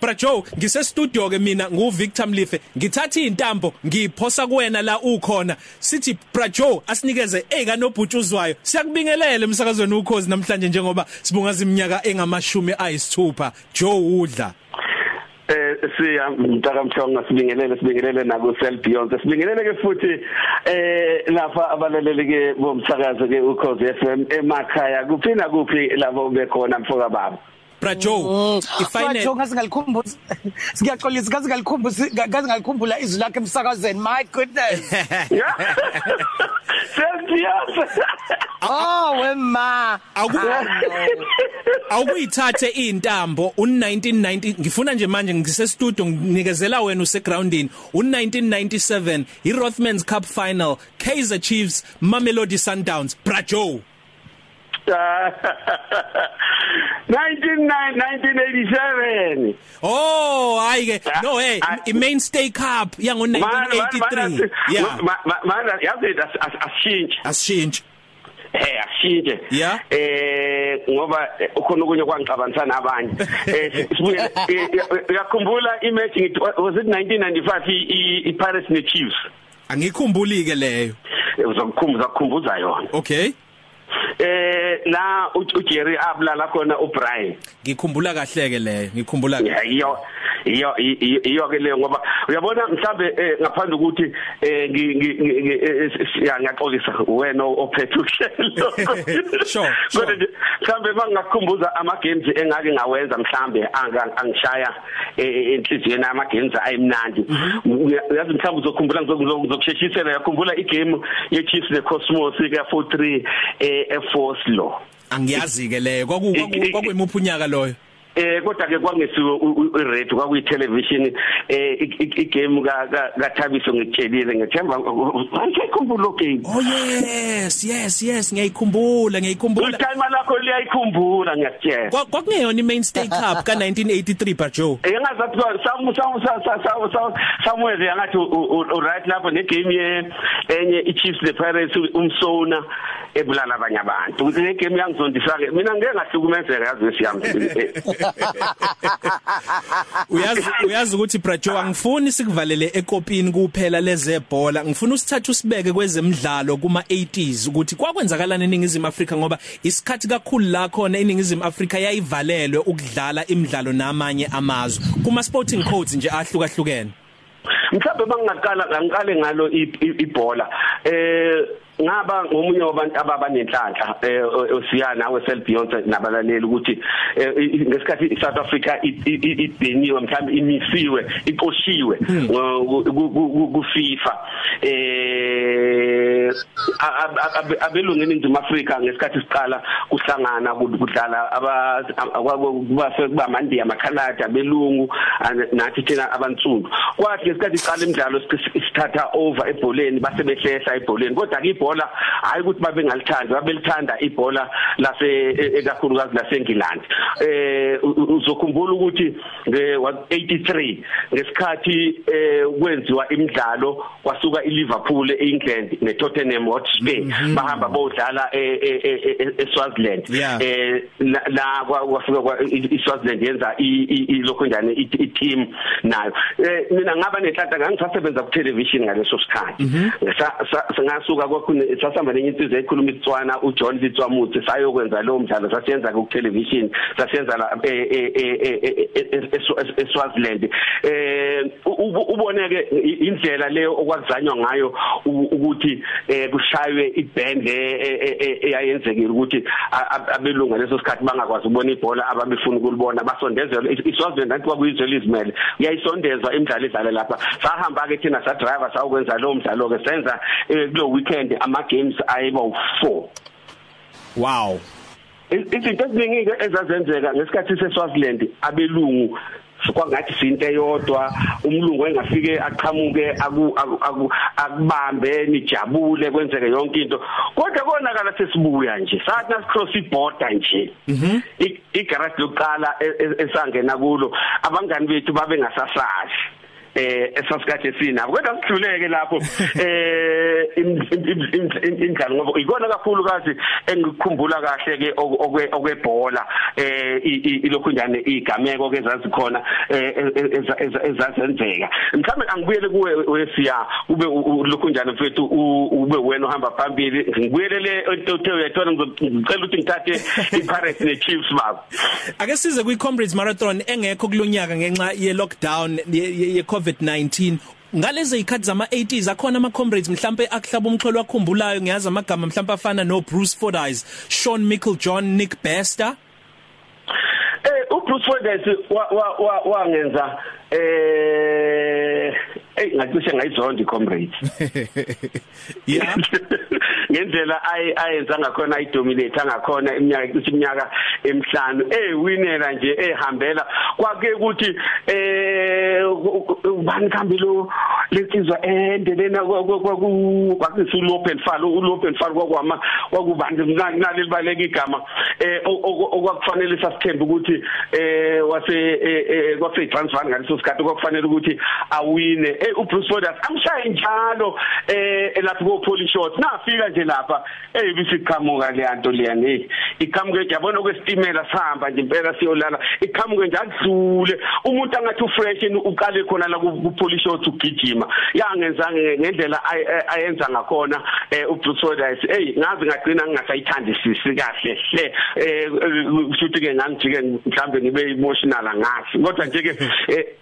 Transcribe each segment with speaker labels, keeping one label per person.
Speaker 1: Bra Joe ngise studio ke mina ngu Victor Mlife. Ngithatha izintambo ngiphosa kuwena la ukhona. Sithi Bra Joe asinikeze eka nobhutshuzwayo. Siyakubingelele emsakazweni ukhozi namhlanje njengoba sibungaza iminyaka engamashumi ayisithupha. Joe udla.
Speaker 2: Eh siya mntaka mhlongo sibingelele sibingelele nako Cell Beyond sibingelele ke futhi eh lapha abalaleli ke bomsakazo ke ukhozi FM emakhaya. Kuphi na kuphi labo bekhona mfoka baba
Speaker 1: Bra Joe
Speaker 3: ifinal Joe ngasingalikhumbula siyaxolisa ngasingalikhumbula ngasingalikhumbula izwi lakhe emsakazweni. My goodness.
Speaker 2: Sesiyazi
Speaker 3: Oh wema.
Speaker 1: Awukuyithathe izintambo un1990 ngifuna nje manje ngise studio nginikezela wena use groundini un1997 iRothmans Cup final Kaizer Chiefs Mamelodi Sundowns. Bra Joe.
Speaker 2: 1987
Speaker 1: Oh hayi ke no hey i mainstay cup yango 1983
Speaker 2: yeah mana yazi asishintshe
Speaker 1: asishintshe
Speaker 2: Eh ashintshe.
Speaker 1: Yeah.
Speaker 2: Eh ngoba ukhona okunye kwangixabanisa nabanye. Eh sibuye uyakhumbula imatch ngithi was it 1995 i Paris ne Chiefs.
Speaker 1: Angikhumbuli ke leyo.
Speaker 2: Uzokukhumbuza kukhumbuza yona.
Speaker 1: Okay.
Speaker 2: Eh la uJerry abulala khona uBrian
Speaker 1: ngikhumbula kahle ke leyo ngikhumbula
Speaker 2: iyo iyo iyo ke leyo ngoba uyabona mhlambe ngaphandle ukuthi ngiyaxolisa wena ophethe uhlelo
Speaker 1: sure
Speaker 2: kodwa mhlambe mangakukhumbuza ama games engake ngawenza mhlambe angishaya enhliziyweni ama games ayimnandi uyazi mhlambe uzokhumbula ngizokusheshisela yakhumbula igame ye Chiefs ne Cosmos ka 43 eh Force Law
Speaker 1: angiyazi ke leyo kwaku kwakuyimuphi unyaka loyo?
Speaker 2: Eh kodwa ke kwangesiwe ired kwakuyi television eh igame ka kaThabiso ngitshelile ngethemba ngiyikhumbula lo game.
Speaker 1: Oh yes yes yes ngiyikhumbula ngiyikhumbula
Speaker 2: time lakho liyayikhumbula ngiyakutshela.
Speaker 1: Kwakungeyona iMainstay Cup ka 1983 Bajo.
Speaker 2: Eh ngazathi samu samu samu Samuel yangathi right lapho negame ye enye iChiefs the Pirates umsona. Ebulala abanye abantu. Le game yangizondisa ke mina ngeke ngahlukumezeka yazi wesiyami
Speaker 1: uyazi uyazi ukuthi Brajo angifuni sikuvalele ekopini kuphela lezebhola ngifuna usithathe usibeke kwezemidlalo kuma 80s ukuthi kwakwenzakalana eningizimu Afrika ngoba isikhathi kakhulu la khona eningizimu Afrika yayivalelwe ukudlala imidlalo namanye amazwe. Kuma sporting codes nje ahlukahlukene.
Speaker 2: Mhlawumbe bangaqala ngiqale ngalo ibhola eh ngaba ngomunye wabantu ababanenhlanhla osiyana weSel Beyond nabalaleli ukuthi ngesikhathi iSouth Africa ibheniwe mhlawumbe imisiwe iqoshiwe ku FIFA. Eh abelungeni indima Africa ngesikhathi siqala kuhlangana kudlala abase kuba mandi amakhaladi abelungu nathi thina abantsundu. Kwathi ngesikhathi siqala imidlalo sithatha over ebholeni base behlehla ebholeni kodwa ke ibhola hayi ukuthi babe ngalithanda babelithanda ibhola lase ekakhulukazi laseNgilandi. Eh uzokhumbula ukuthi nge83 ngesikhathi kwenziwa imidlalo kwasuka iLiverpool eEngland neTottenham Hotspur. Bahamba bodlala eSwaziland. Eh la kwafika iSwaziland yenza ilokho njani iteam nayo. Mina ngaba nenhlanhla ngangisasebenza ku television ngaleso sikhathi. Ngasuka kwakhona sasihamba nenye insizwa ekhuluma isitswana uJohn Litswamuthi sayokwenza lo mdlalo sasiyenza ku television sasiyenza la eSwaziland eh uboneke indlela leyo okwakuzanywa ngayo ukuthi kushaywe iband eyayenzekile ukuthi abelunga leso sikhathi bangakwazi ukubona ibhola ababefuna ukulibona basondezelwe iSwaziland nathi kwakuyizwe lizimele yayisondezwa imidlalo idlale lapha sahamba ke thina sa driver sawukwenza lo mdlalo ke senza kulo weekend ama games ayiba u4
Speaker 1: wow
Speaker 2: izinto eziningi ezazenzeka ngesikhathi seSwaziland abelungu kwangathi sinto eyodwa umlungu engafike aqhamuke akubambe nijabule kwenzeke yonke into. Kodwa konakala sesibuya nje sathi nasicross iborder nje igarage lokuqala esangena kulo abangani bethu babe ngasasazi. Eh esasikade sinabo kodwa sidluleke lapho eh indlalo ngoba ikona kakhulu kazi engikukhumbula kahle ke okwebhola eh ilokhu njane igameko ke zazikhona ezazenzeka. Mhlawumbe angibuyele kuwe wesiya ube lokhu njani mfethu ube wena ohamba phambili. Ngibuyelele othe uyathola ngicela ukuthi ngithathe iPirates neChiefs babo
Speaker 1: ake size kwiComrades Marathon engekho kulonyaka ngenxa ye lockdown ye COVID-19. Ngalezi ikhathi zama 80s akhona ama comrades mhlambe akuhlaba umxholo wakhumbulayo. Ngiyazi amagama mhlambe afana no Bruce Fordyce Sean Michael John Nick Bester
Speaker 2: Eh uBruce Fordyce wa wangenza eh hey ngacishe ngayizonda icomrades
Speaker 1: yeah.
Speaker 2: ngendlela ayenza ngakhona ayidominate ngakhona iminyaka icishe iminyaka emihlanu. Ewinela nje ehambela kwake ukuthi eh ubani khambilo lesizwa endelena kwakusu Lopen Fall uLopen Fall kwakwama kwakubani? Naleli baleka igama eh okwakufanele sasithemba ukuthi eh wase kwase transfer ngaleso sikhathi kwakufanele ukuthi awine eh uBruce Forders amshaye njalo eh lapho ko polish shot nafika nje lapha eh bisiqhamuka le nto leyani iqhamuke yabona kwesitimela sihamba nje impela siyolala. Iqhamuke nje akudlule umuntu angathi ufresh uqale khona la ku polish shot ugijima. Yangenza ngendlela ayenza ngakhona eh uBruce Forders hey ngazi ngagcina ngingasayithandisisi kahle hle. Eh futhi ke ngangijike mhlambe ngibe emotional ngathi kodwa nje ke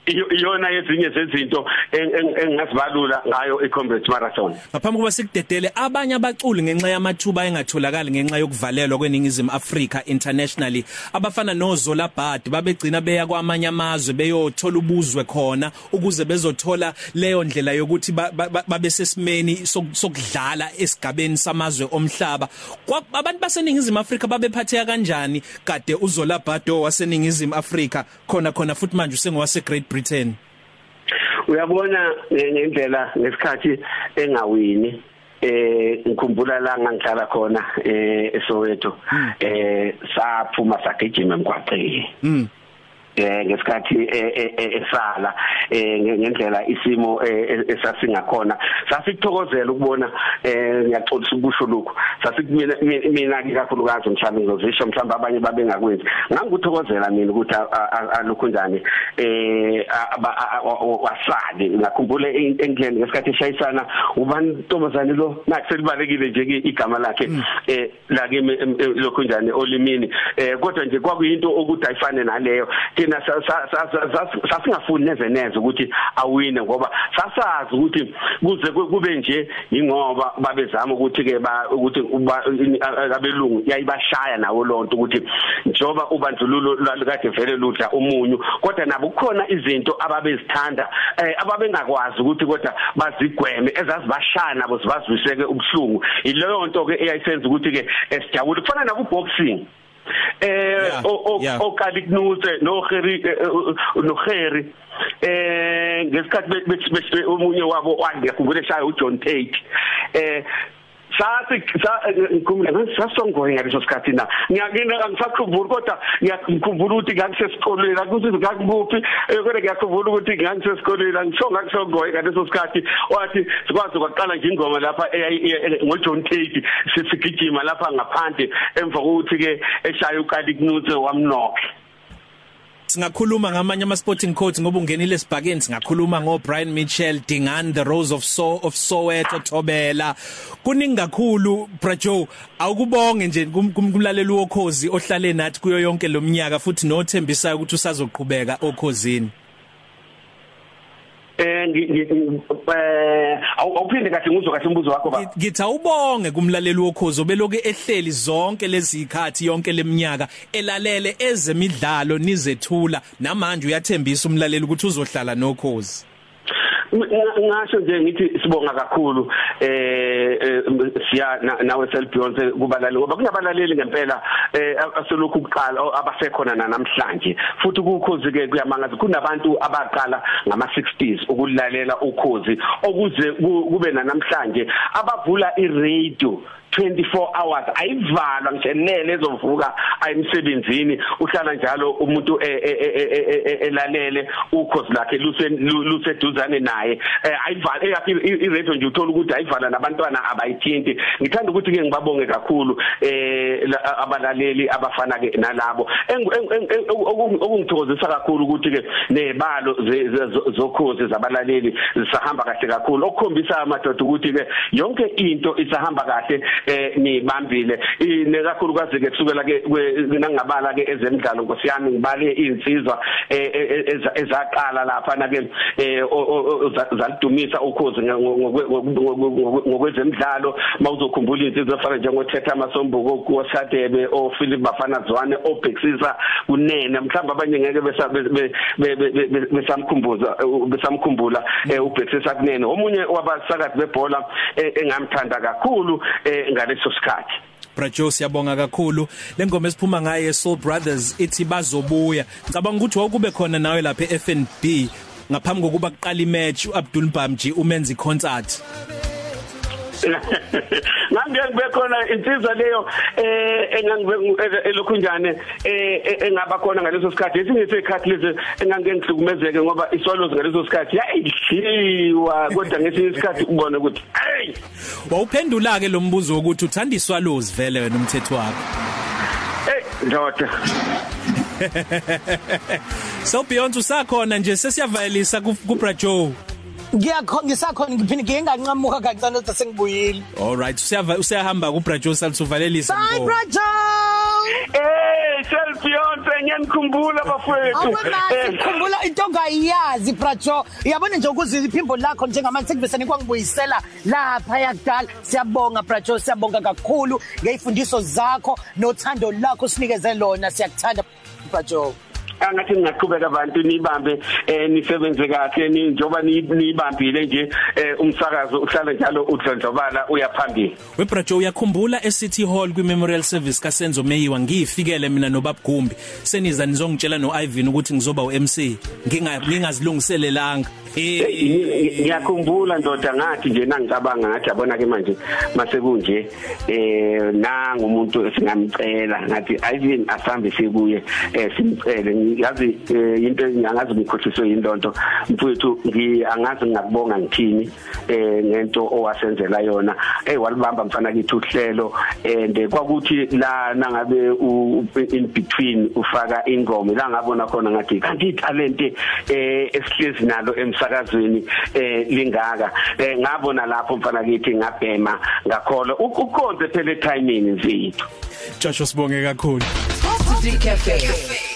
Speaker 2: iyona yezinye zezinto engazibalula ngayo iComrades Marathon.
Speaker 1: Ngaphambi kuba sikudedele abanye abaculi ngenxa yamathuba engatholakali ngenxa yokuvalelwa kweningizimu Africa internationally. Abafana noZola Bad babegcina beya kwamanye amazwe beyothola ubuzwe khona ukuze bezothola leyo ndlela yokuthi babe sesimeni sokudlala esigabeni samazwe omhlaba. Abantu baseningizimu Africa babephatheka kanjani? Kade uZola Bado waseningizimu Africa khona khona futhi manje usengowase Great Britain.
Speaker 2: Uyabona ngendlela ngesikhathi engawini. Eh ngikhumbula la ngangihlala khona eh eSoweto. Eh saphuma sagijima emgwaqeni. Eh ngesikhathi esala eh ngendlela isimo esasingakhona. Sasikuthokozela ukubona eh ngiyaxolisa ukusho lokho sasikmina mina kakhulukazi mhlawumbe ngizosho mhlawumbe abanye babengakwenzi. Ngangikuthokozela mina ukuthi alokho njani eh wasale ngakhumbule engileni ngesikhathi eshayisana ubani ntombazane lo? Nakuselibalekile nje igama lakhe eh la kimi lokho njani olimini. Eh kodwa nje kwakuyinto ukuthi ayifane naleyo. Thina sasingafuni neze neze ukuthi awine ngoba sasazi ukuthi kuze kube nje ingoba babezama ukuthi ke ukuthi abelungu yayibashaya nawo lonto ukuthi njoba ubandlululo kade vele ludla umunyu kodwa nabo kukhona izinto ababezithanda ababengakwazi ukuthi kodwa bazigweme ezazibashaya nabo sibazwiseke ubuhlungu. Ileyo nto ke eyayisenza ukuthi ke sijabule. Kufana nabo boxing eh okaliknuse no Gerry no Gerry eh ngesikhathi omunye wabo wangekhumbule shaya uJohn Tate. Eh sathi ngikhumbula ngisasongoye ngaleso sikhathi na? Ngiyakina angisakhumbuli kodwa ngiyakhumbula ukuthi ngangisesikolweni akuthi ngakubuphi kodwa ngiyakhumbula ukuthi ngangisesikolweni angisho ngakusongoye ngaleso sikhathi. Wathi sikwazi kwaqala nje ingoma lapha ngoJohn Tate sisigijima lapha ngaphandle emva kokuthi ke eshaya uqali kunuthe wamnokhe
Speaker 1: singakhuluma ngamanye ama sporting codes ngoba ungenile esibhakeni. Singakhuluma ngo Brian Mitchell Dingan the Rose of So of Soweto Thobela. Kuningi kakhulu Brajo awukubonge nje kumlaleli wokhozi ohlale nathi kuyo yonke lomnyaka futhi nothembisayo ukuthi usazoqhubeka okhozini.
Speaker 2: Eh eh awuphinde kahle ngizwe kahle umbuzo wakho ba
Speaker 1: ngithi awubonge kumlaleli wokhozo beloke ehleli zonke lezi ikhathi yonke leminyaka elalele ezemidlalo nizethula. Namanje uyathembisa umlaleli ukuthi uzohlala nokhozi.
Speaker 2: Ngasho nje ngithi sibonga kakhulu eh siya nawe self beyond kubalaleli ngoba kunabalaleli ngempela asolokhu kuqala abasekhona namhlanje. Futhi ukukhozi ke kuyamangaza kunabantu abaqala ngama 60s ukulalela ukhozi okuze kube namhlanje abavula iradio. 24 hours. Ayivalwa ngisho nene ezovuka ayimsebenzini. Uhlala njalo umuntu elalele ukhozi lakhe luseduzane naye. Ayivala eyaphi iradio nje uthola ukuthi ayivala nabantwana abayithinti. Ngithanda ukuthi ke ngibabonge kakhulu abalaleli abafana ke nalabo okungithokozisa kakhulu ukuthi ke nebalo zokhozi zabalaleli zisahamba kahle kakhulu. Okukhombisa amadoda ukuthi ke yonke into isahamba kahle eh nibambile ine kakhulukazi ke kusukela ke nangabala ke ezemidlalo nkosiyami ngibale insizwa ezaqala lapha na ke zalidumisa ukhozi ngokwezemidlalo. Mawuzokhumbula insizwa efana njengothetha masombuko kuwasadebe oPhilip Bafana Zwane obhexisa kunene. Mhlawumbe abanye ngeke besamkhumbuza besamkhumbula ubhexisa kunene. Omunye wabasakazi bebhola engamthanda kakhulu ngaleso sikhathi.
Speaker 1: Brajo siyabonga kakhulu. Lengoma esiphuma ngaye Soul Brothers ithi bazobuya. Ngicabanga ukuthi wakube khona nawe lapha eFNB ngaphambi kokuba kuqala imatch uAbdul Bamji umenza iconcert
Speaker 2: ngangeke bekhona insizwa leyo eh engangibe elokhunjane eh engaba khona ngaleso sikhathi. Esingesikhathi lezi engangeke ngihlukumezeke ngoba iswalozi ngaleso sikhathi. Yayidliwa kodwa ngesinye isikhathi ubone ukuthi hey
Speaker 1: wawuphendula ke lo mbuzo wokuthi uthanda iswalozi vele wena umthetho wakho?
Speaker 2: Hey ndoda.
Speaker 1: So Beyonce usakhona nje sesiyavayelisa ku Brajo
Speaker 3: ngiyakho ngisakhona ngiphinde nginganqamuka kancane ukuthi sengibuyile
Speaker 1: all right usiyava usiyahamba ku Brajo saluvalelisa
Speaker 3: bye Brajo
Speaker 2: eh selfionse ngiyanikhumbula bafowethu.
Speaker 3: Ngikhumbula into ongayazi Brajo uyabona nje ukuzisa iphimbo lakho njengamanje sekubese nikwangibuyisela lapha yakudala siyabonga Brajo siyabonga kakhulu ngezifundiso zakho nothando lakho sinikeze lona siyakuthanda Brajo
Speaker 2: angathi ngingaqhubeka abantu nibambe eh nisebenze kahle ni njoba nibambile nje eh umsakazo uhlala njalo udlondlobala uyaphambili
Speaker 1: webrajo uyakhumbula eCity Hall kwi memorial service kaSenzo Meyiwa ngiyifikele mina noBab Gumbi. Seniza nizongitshela noIvan ukuthi ngizoba uMC ngingazilungiselelanga
Speaker 2: ngiyakhumbula ndoda ngathi nje nangicabanga ngathi yabona ke manje mase kunje eh nanga umuntu esingamcela. Ngathi Ivan asambe sikuye eh simcele. Yazi into ngiyangazi ngikhohliswe yindonto mfowethu ngiyangazi ngakubonga ngithini eh ngento owasenzela yona. Eh walibamba mfana kithi uhlelo and kwakuthi la nangabe in between ufaka ingoma la ngabona khona ngathi kanti italent eh esihlezi nalo emsakazweni eh lingaka. Eh ngabona lapho mfana kithi ngabhema ngakholwa ukonze phela timing mfethu
Speaker 1: Joshua sibonge kakhulu.
Speaker 4: Positive Cafe